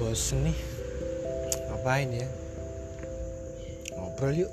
bosen nih. Ngapain ya? Ngobrol yuk.